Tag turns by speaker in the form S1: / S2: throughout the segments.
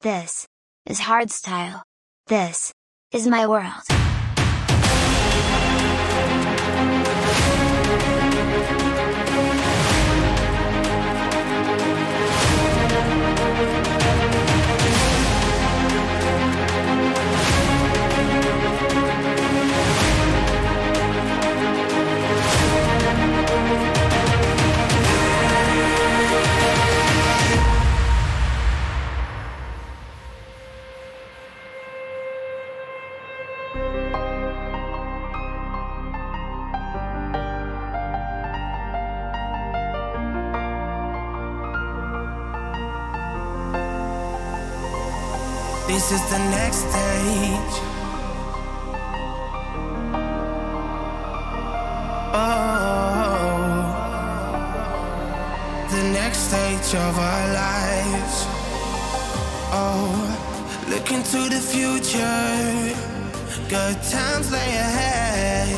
S1: This is hardstyle. This is my world.
S2: This is the next stage. Oh, the next stage of our lives. Oh, look into the future. Good times lay ahead.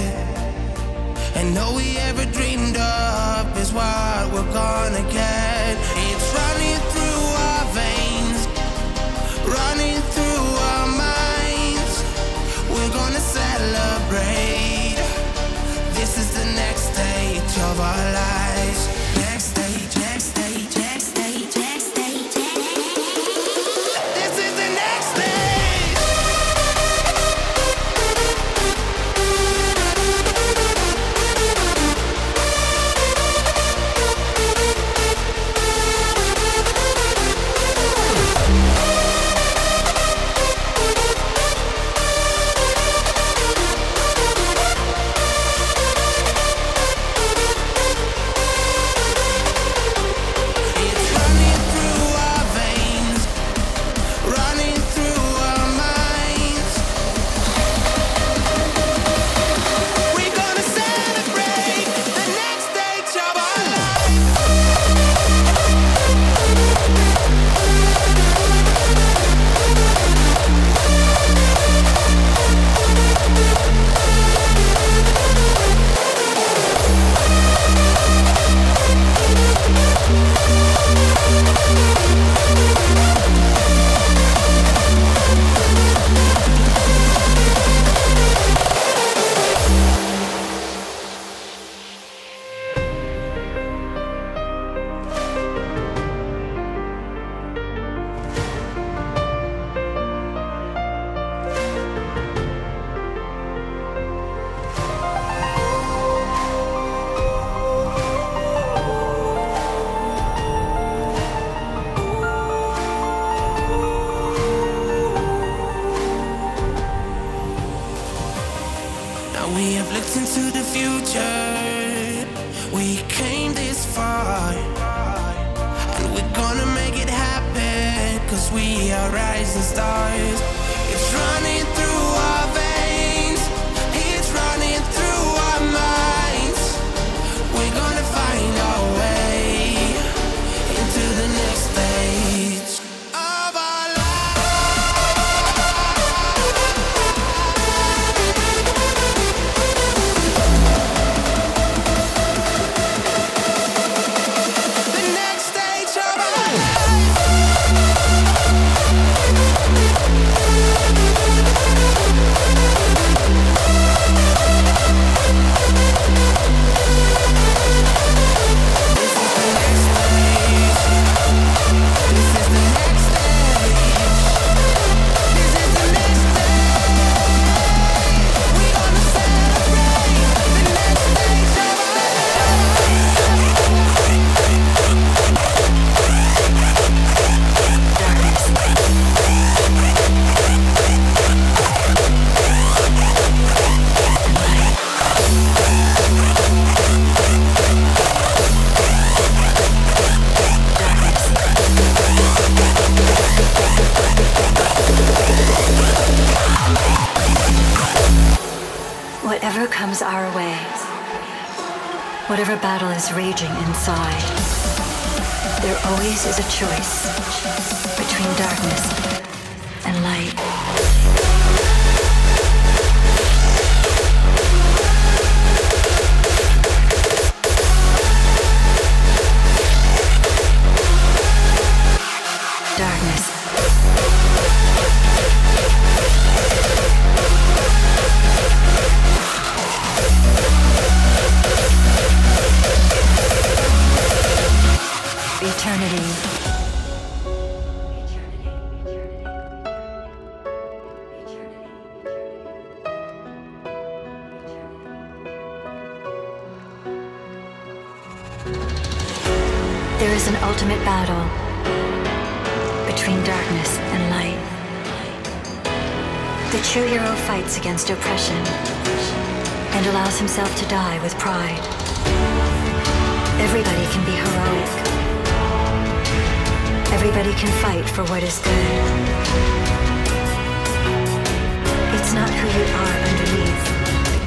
S2: And all we ever dreamed of is what we're gonna get. Running through our minds. We're gonna celebrate. This is the next stage of our lives.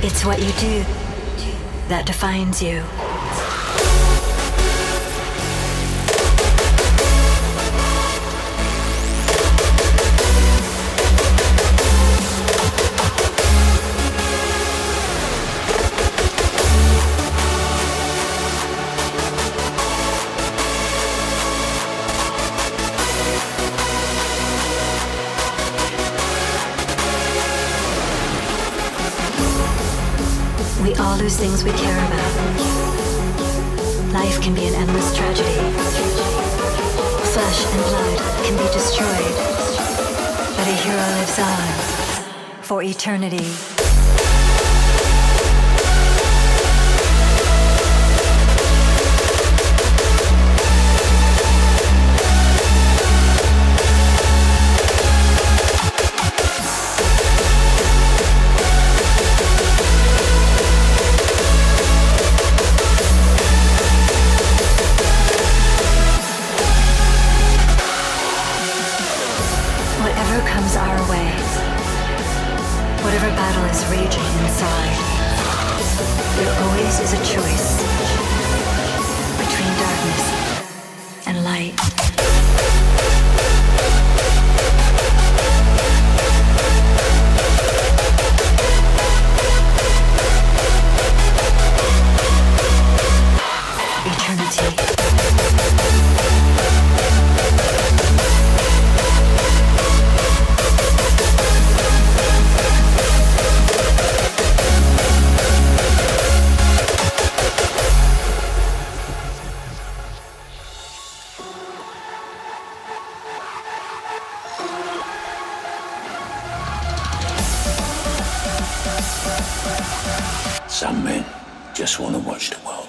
S3: It's what you do that defines you. for eternity.
S4: Some men just want to watch the world.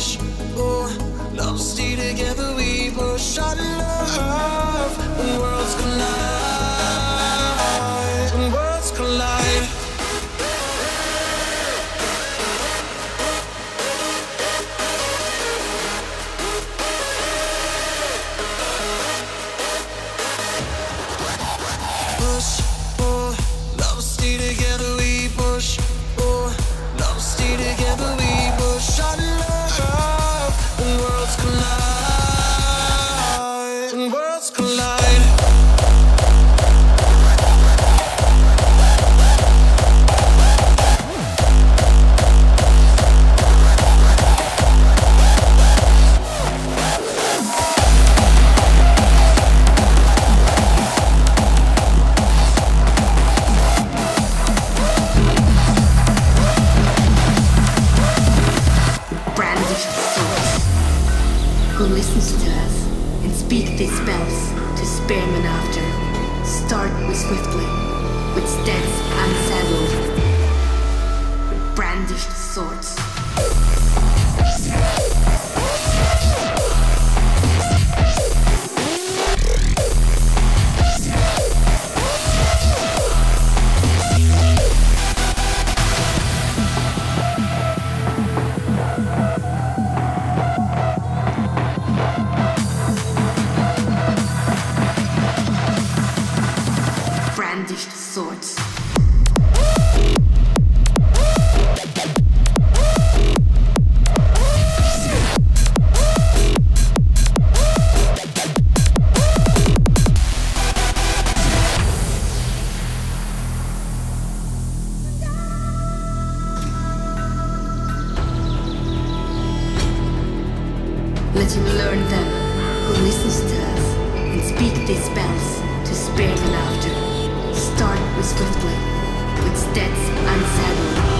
S5: rush. Oh, love stay together. We
S6: to learn them who listens to us and speak these spells to spare the laughter. Start with swiftly, with steps unsaddled.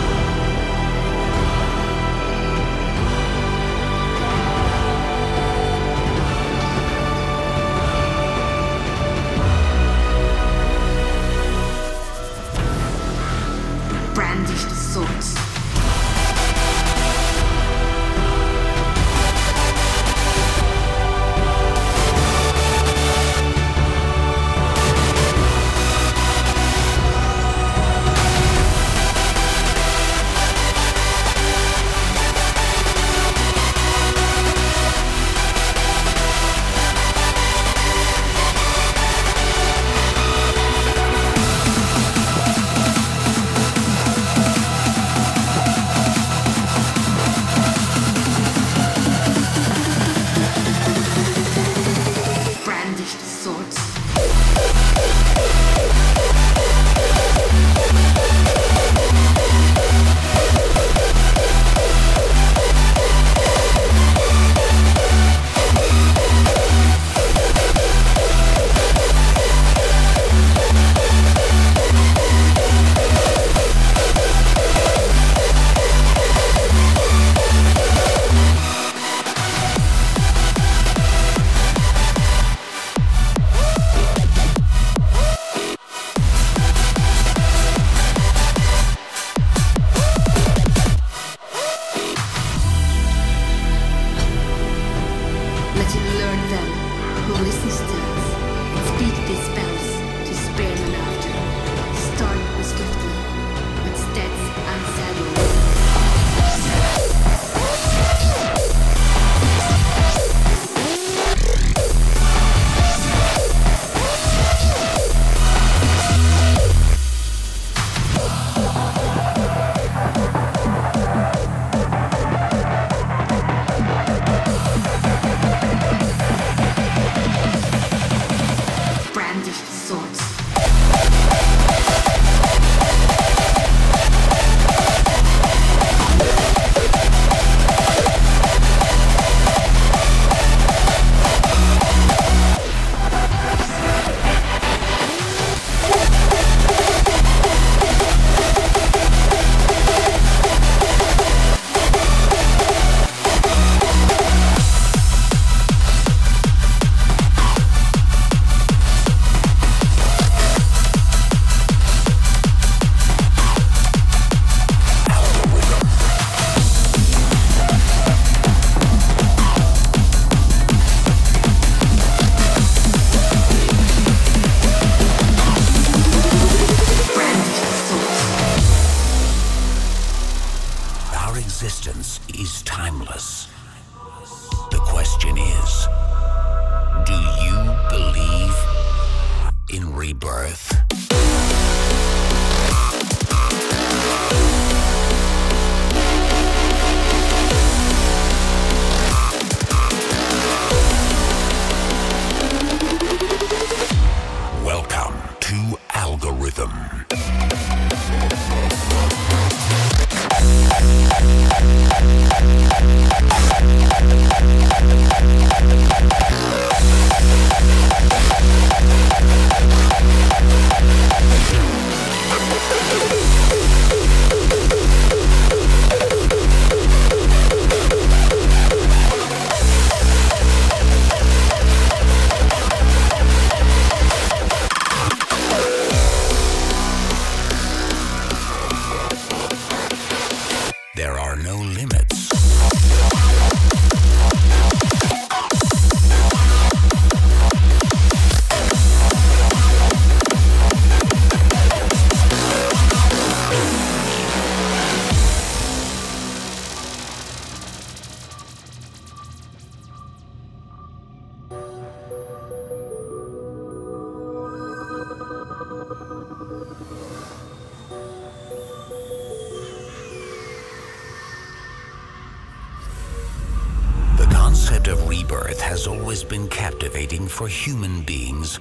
S7: For human beings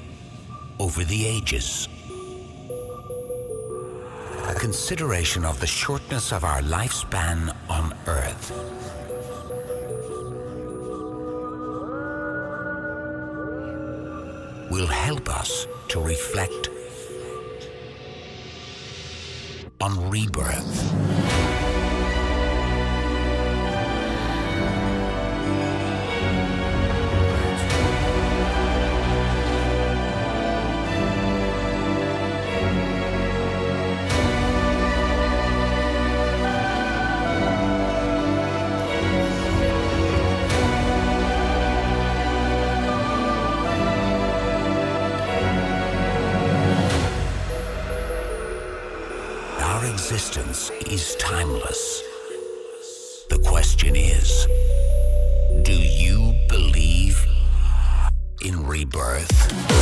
S7: over the ages. A consideration of the shortness of our lifespan on Earth. Will help us to reflect on rebirth. Rebirth?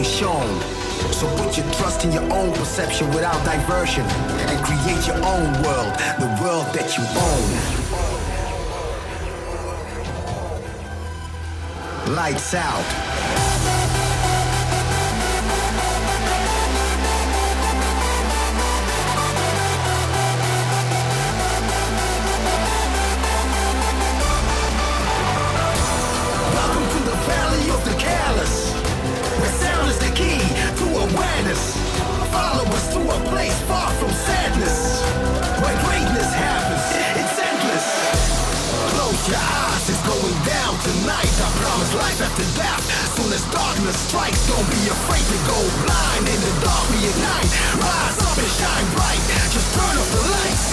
S8: being shown. So put your trust in your own perception without diversion and create your own world, the world that you own. Lights out. witness. Follow us to a place far from sadness, where greatness happens. It's endless. Close your eyes, it's going down tonight. I promise life after death. Soon as darkness strikes, don't be afraid to go blind. In the dark, we ignite. Rise up and shine bright. Just turn off the lights.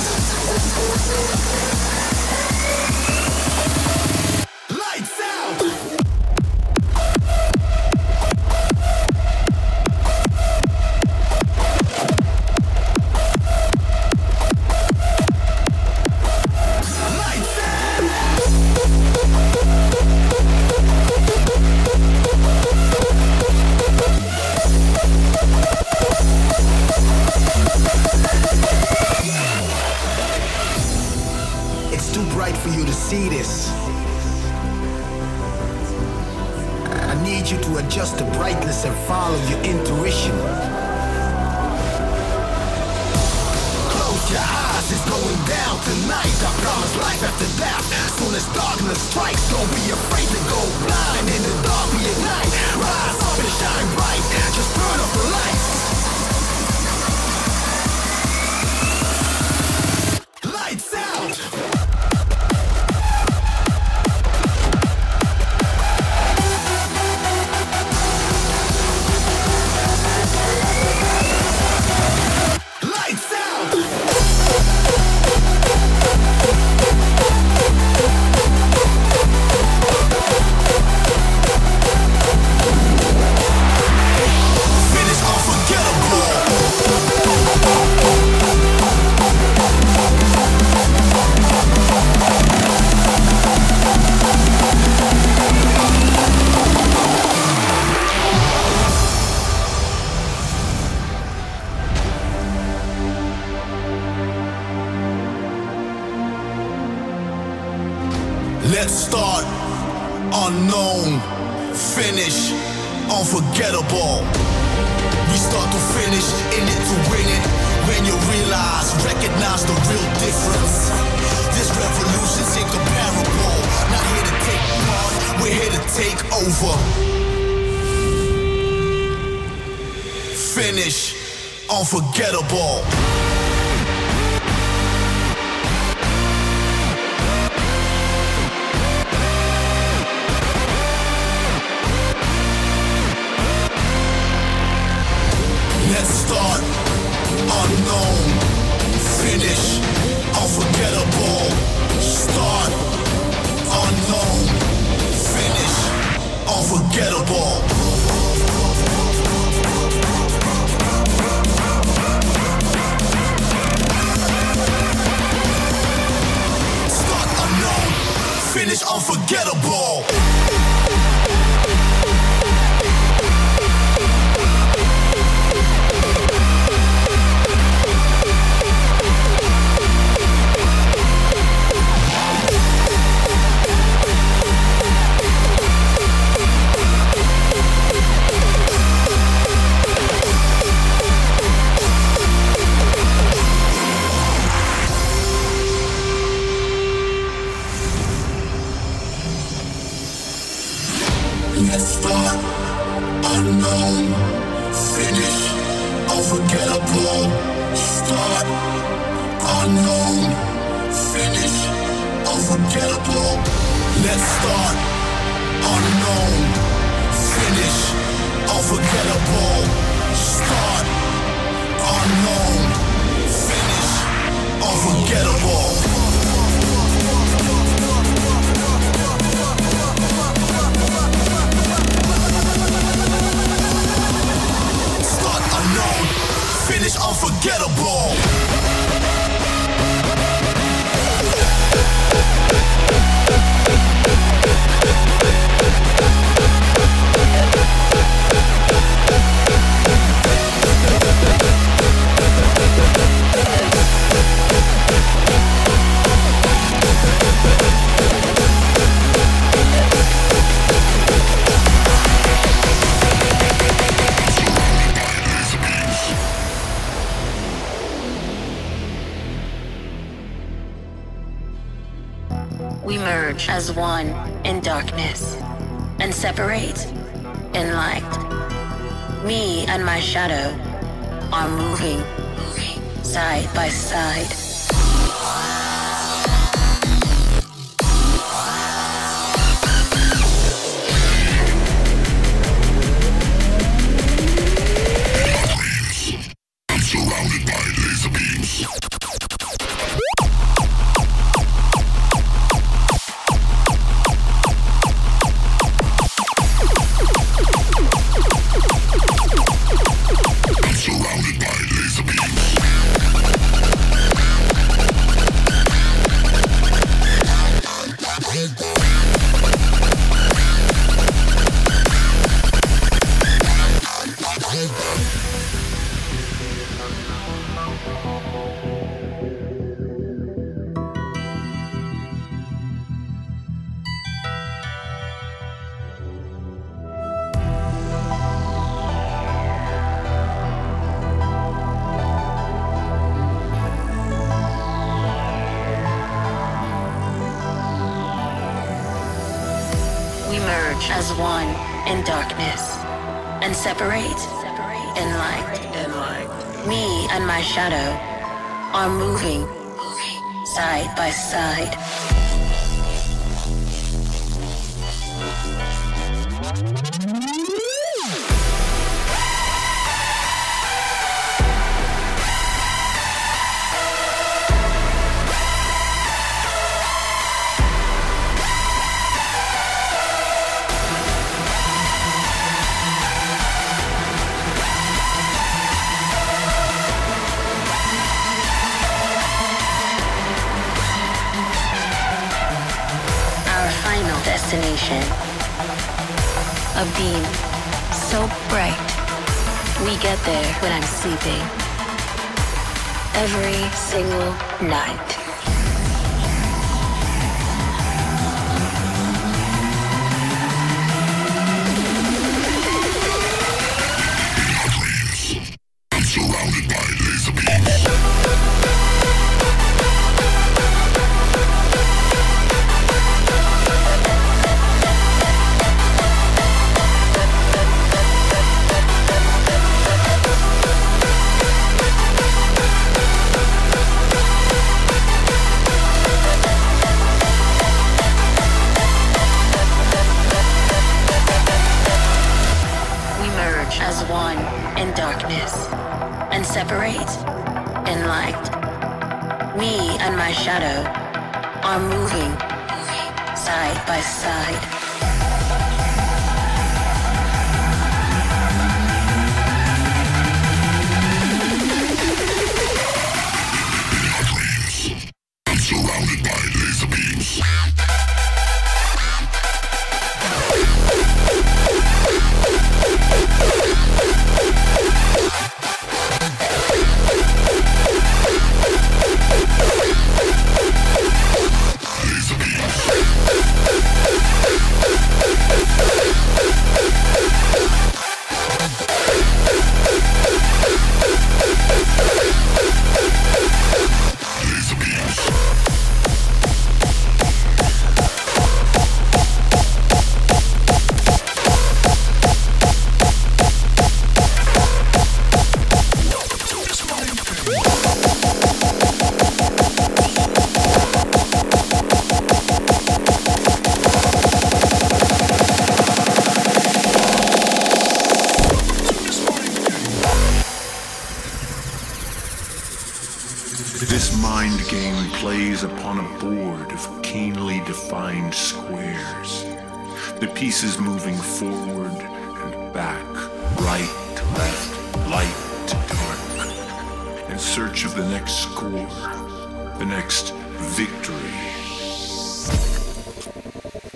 S9: Separate
S10: surrounded by
S11: the next score, the next victory,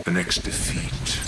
S11: the next defeat.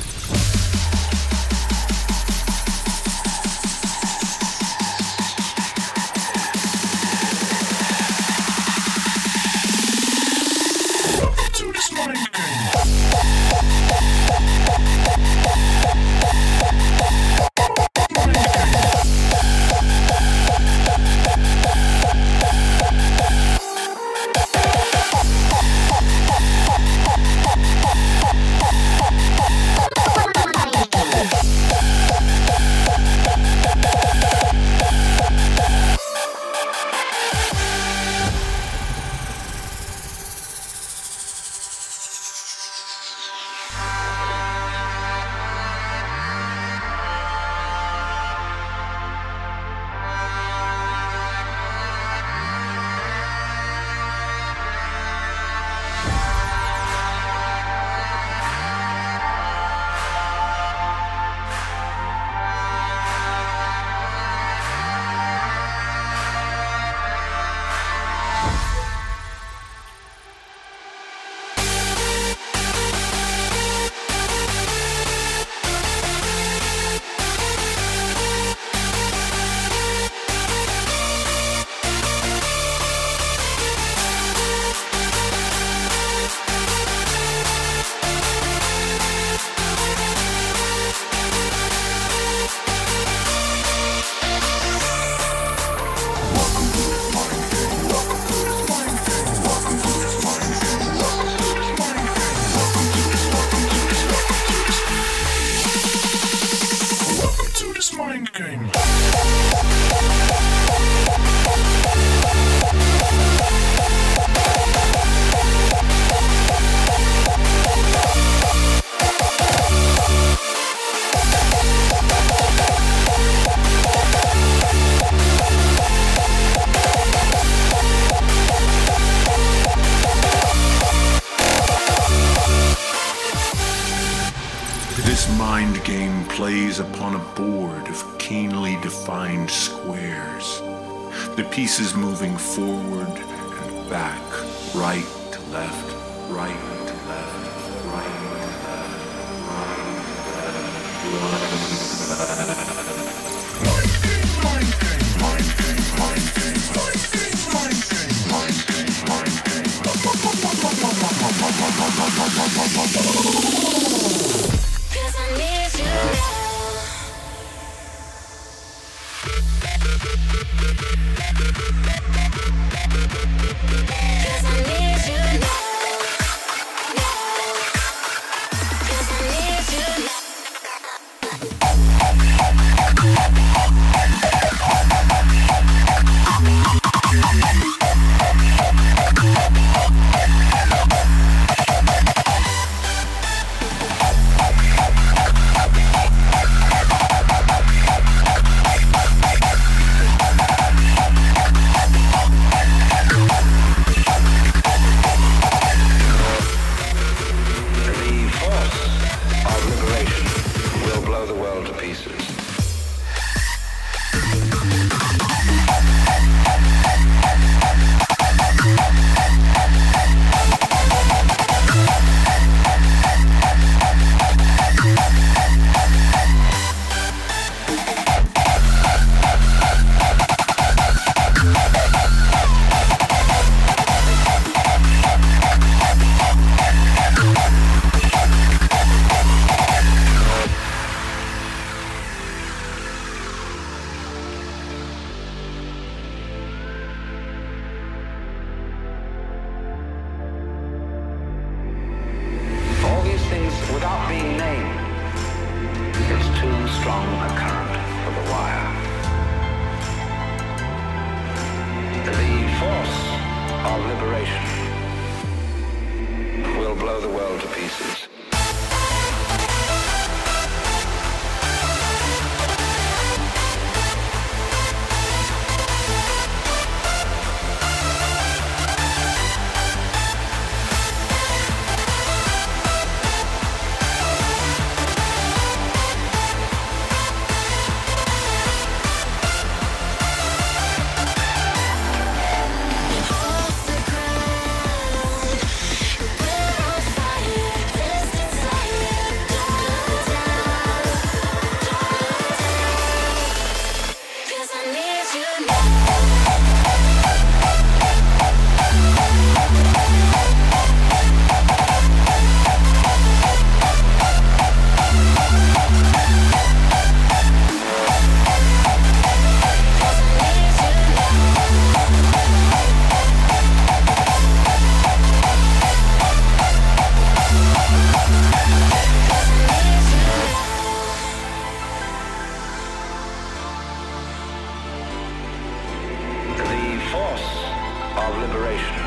S12: Of liberation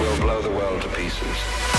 S12: will blow the world to pieces.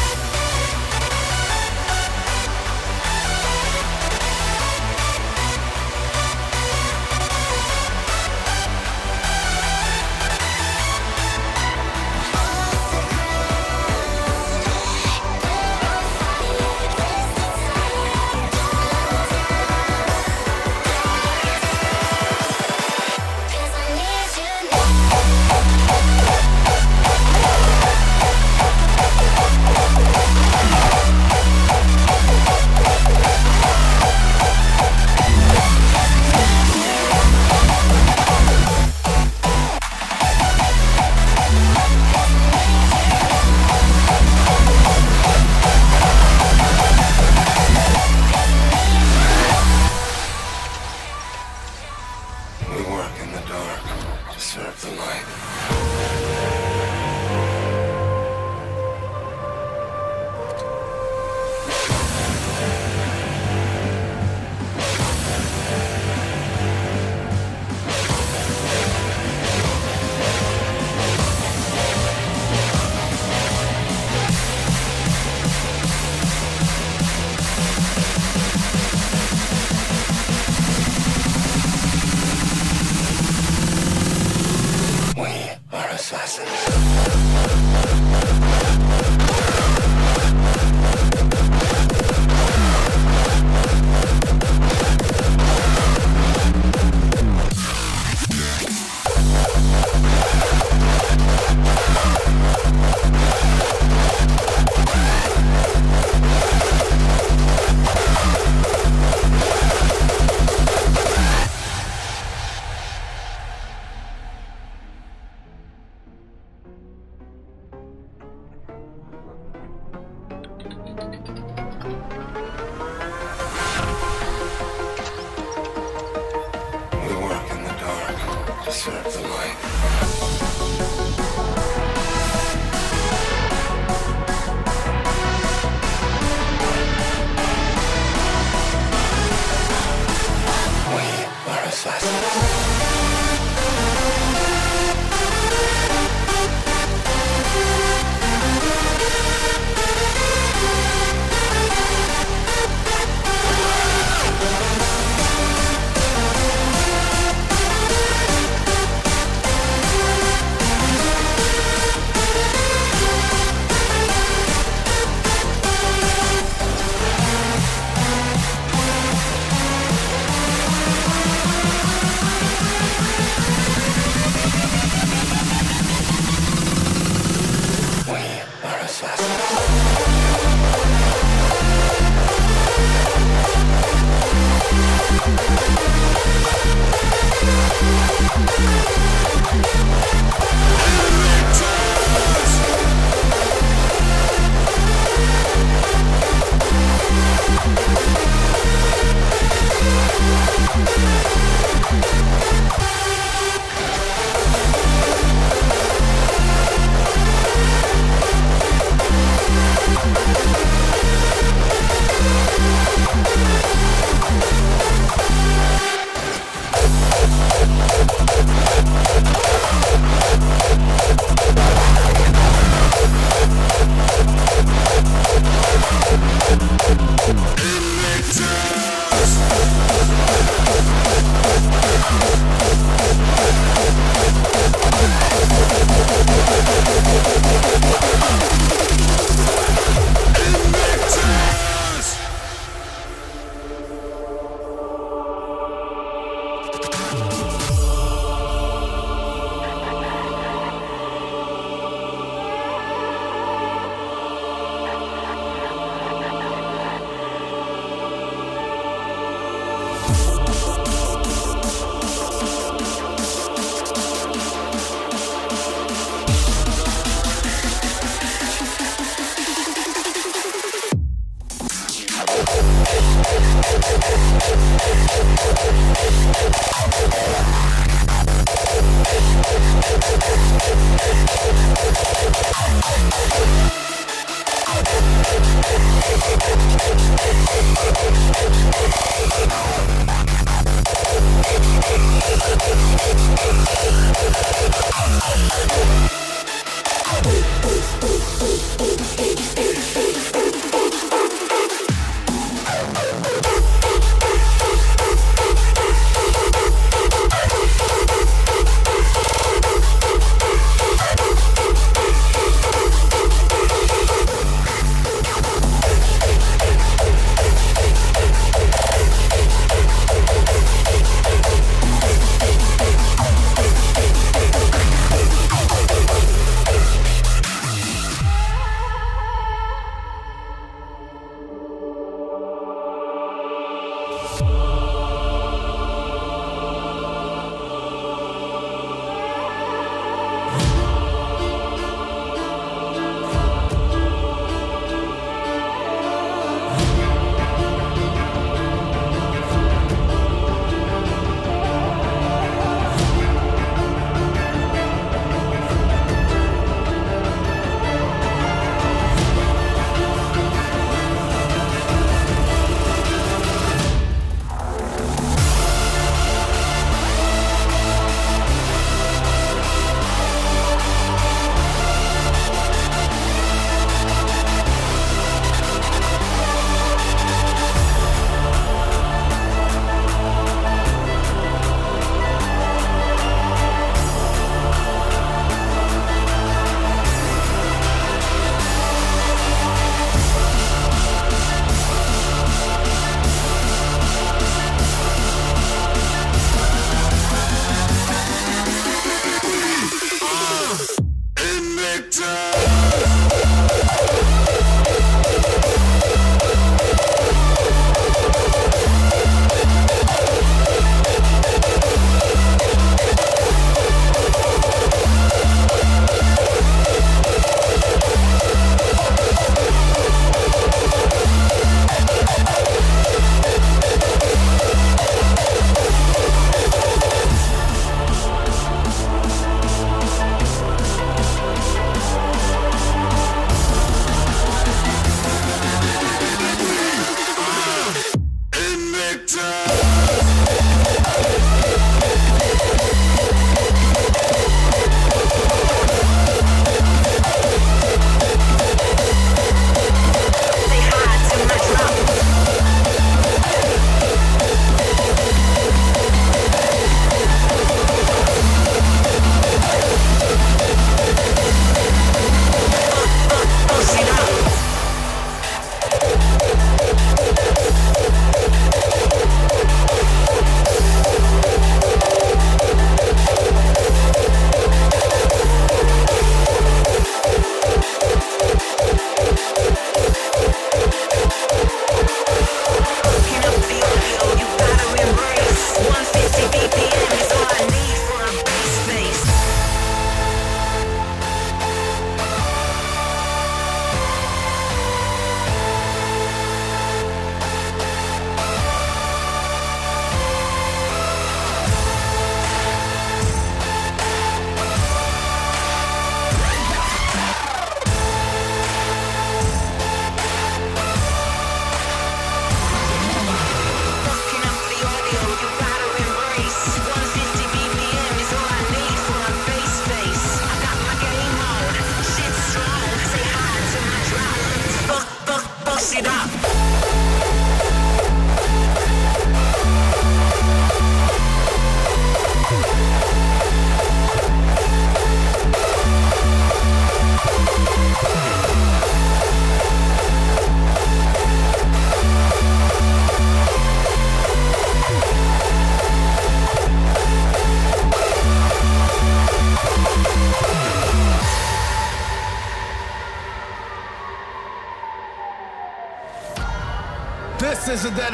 S13: Time.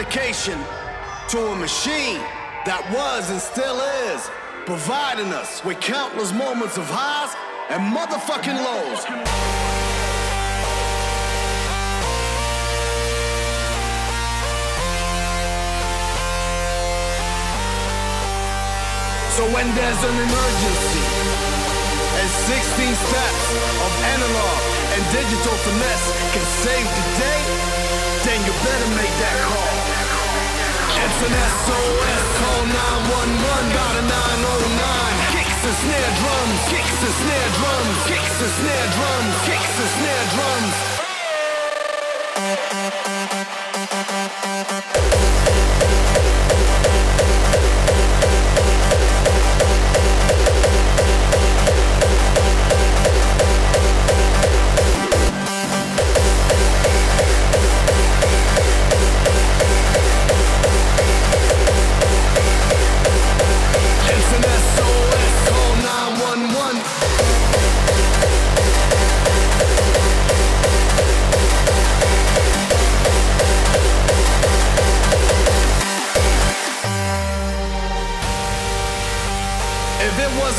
S14: Dedication to a machine that was and still is providing us with countless moments of highs and motherfucking lows. So when there's an emergency and 16 steps of analog and digital finesse can save the day, then you better make that call. It's an SOS, call 911, got a 909. Kicks the snare drums, kicks the snare drums, kicks the snare drums, kicks the snare drums. Thank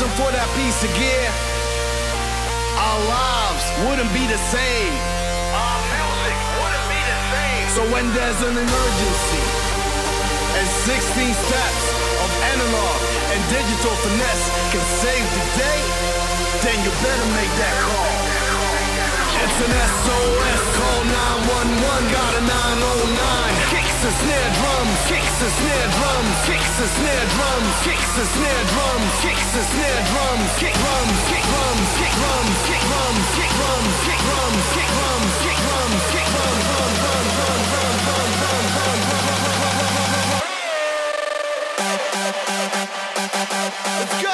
S14: wasn't for that piece of gear, our lives wouldn't be the same. Our music wouldn't be the same. So when there's an emergency, and 16 steps of analog and digital finesse can save the day, then you better make that call an SOS, call 911, got a 909. Kicks the snare drums, kicks the snare drums, kicks the snare drums, kicks the snare drums, kicks the snare drums, kick drums, kick drums, kick drums, kick drums, kick drums, kick drums, kick drums, kick drums, kick drums, run, run, run, run, run, run, run, run, run, run, run, Let's go!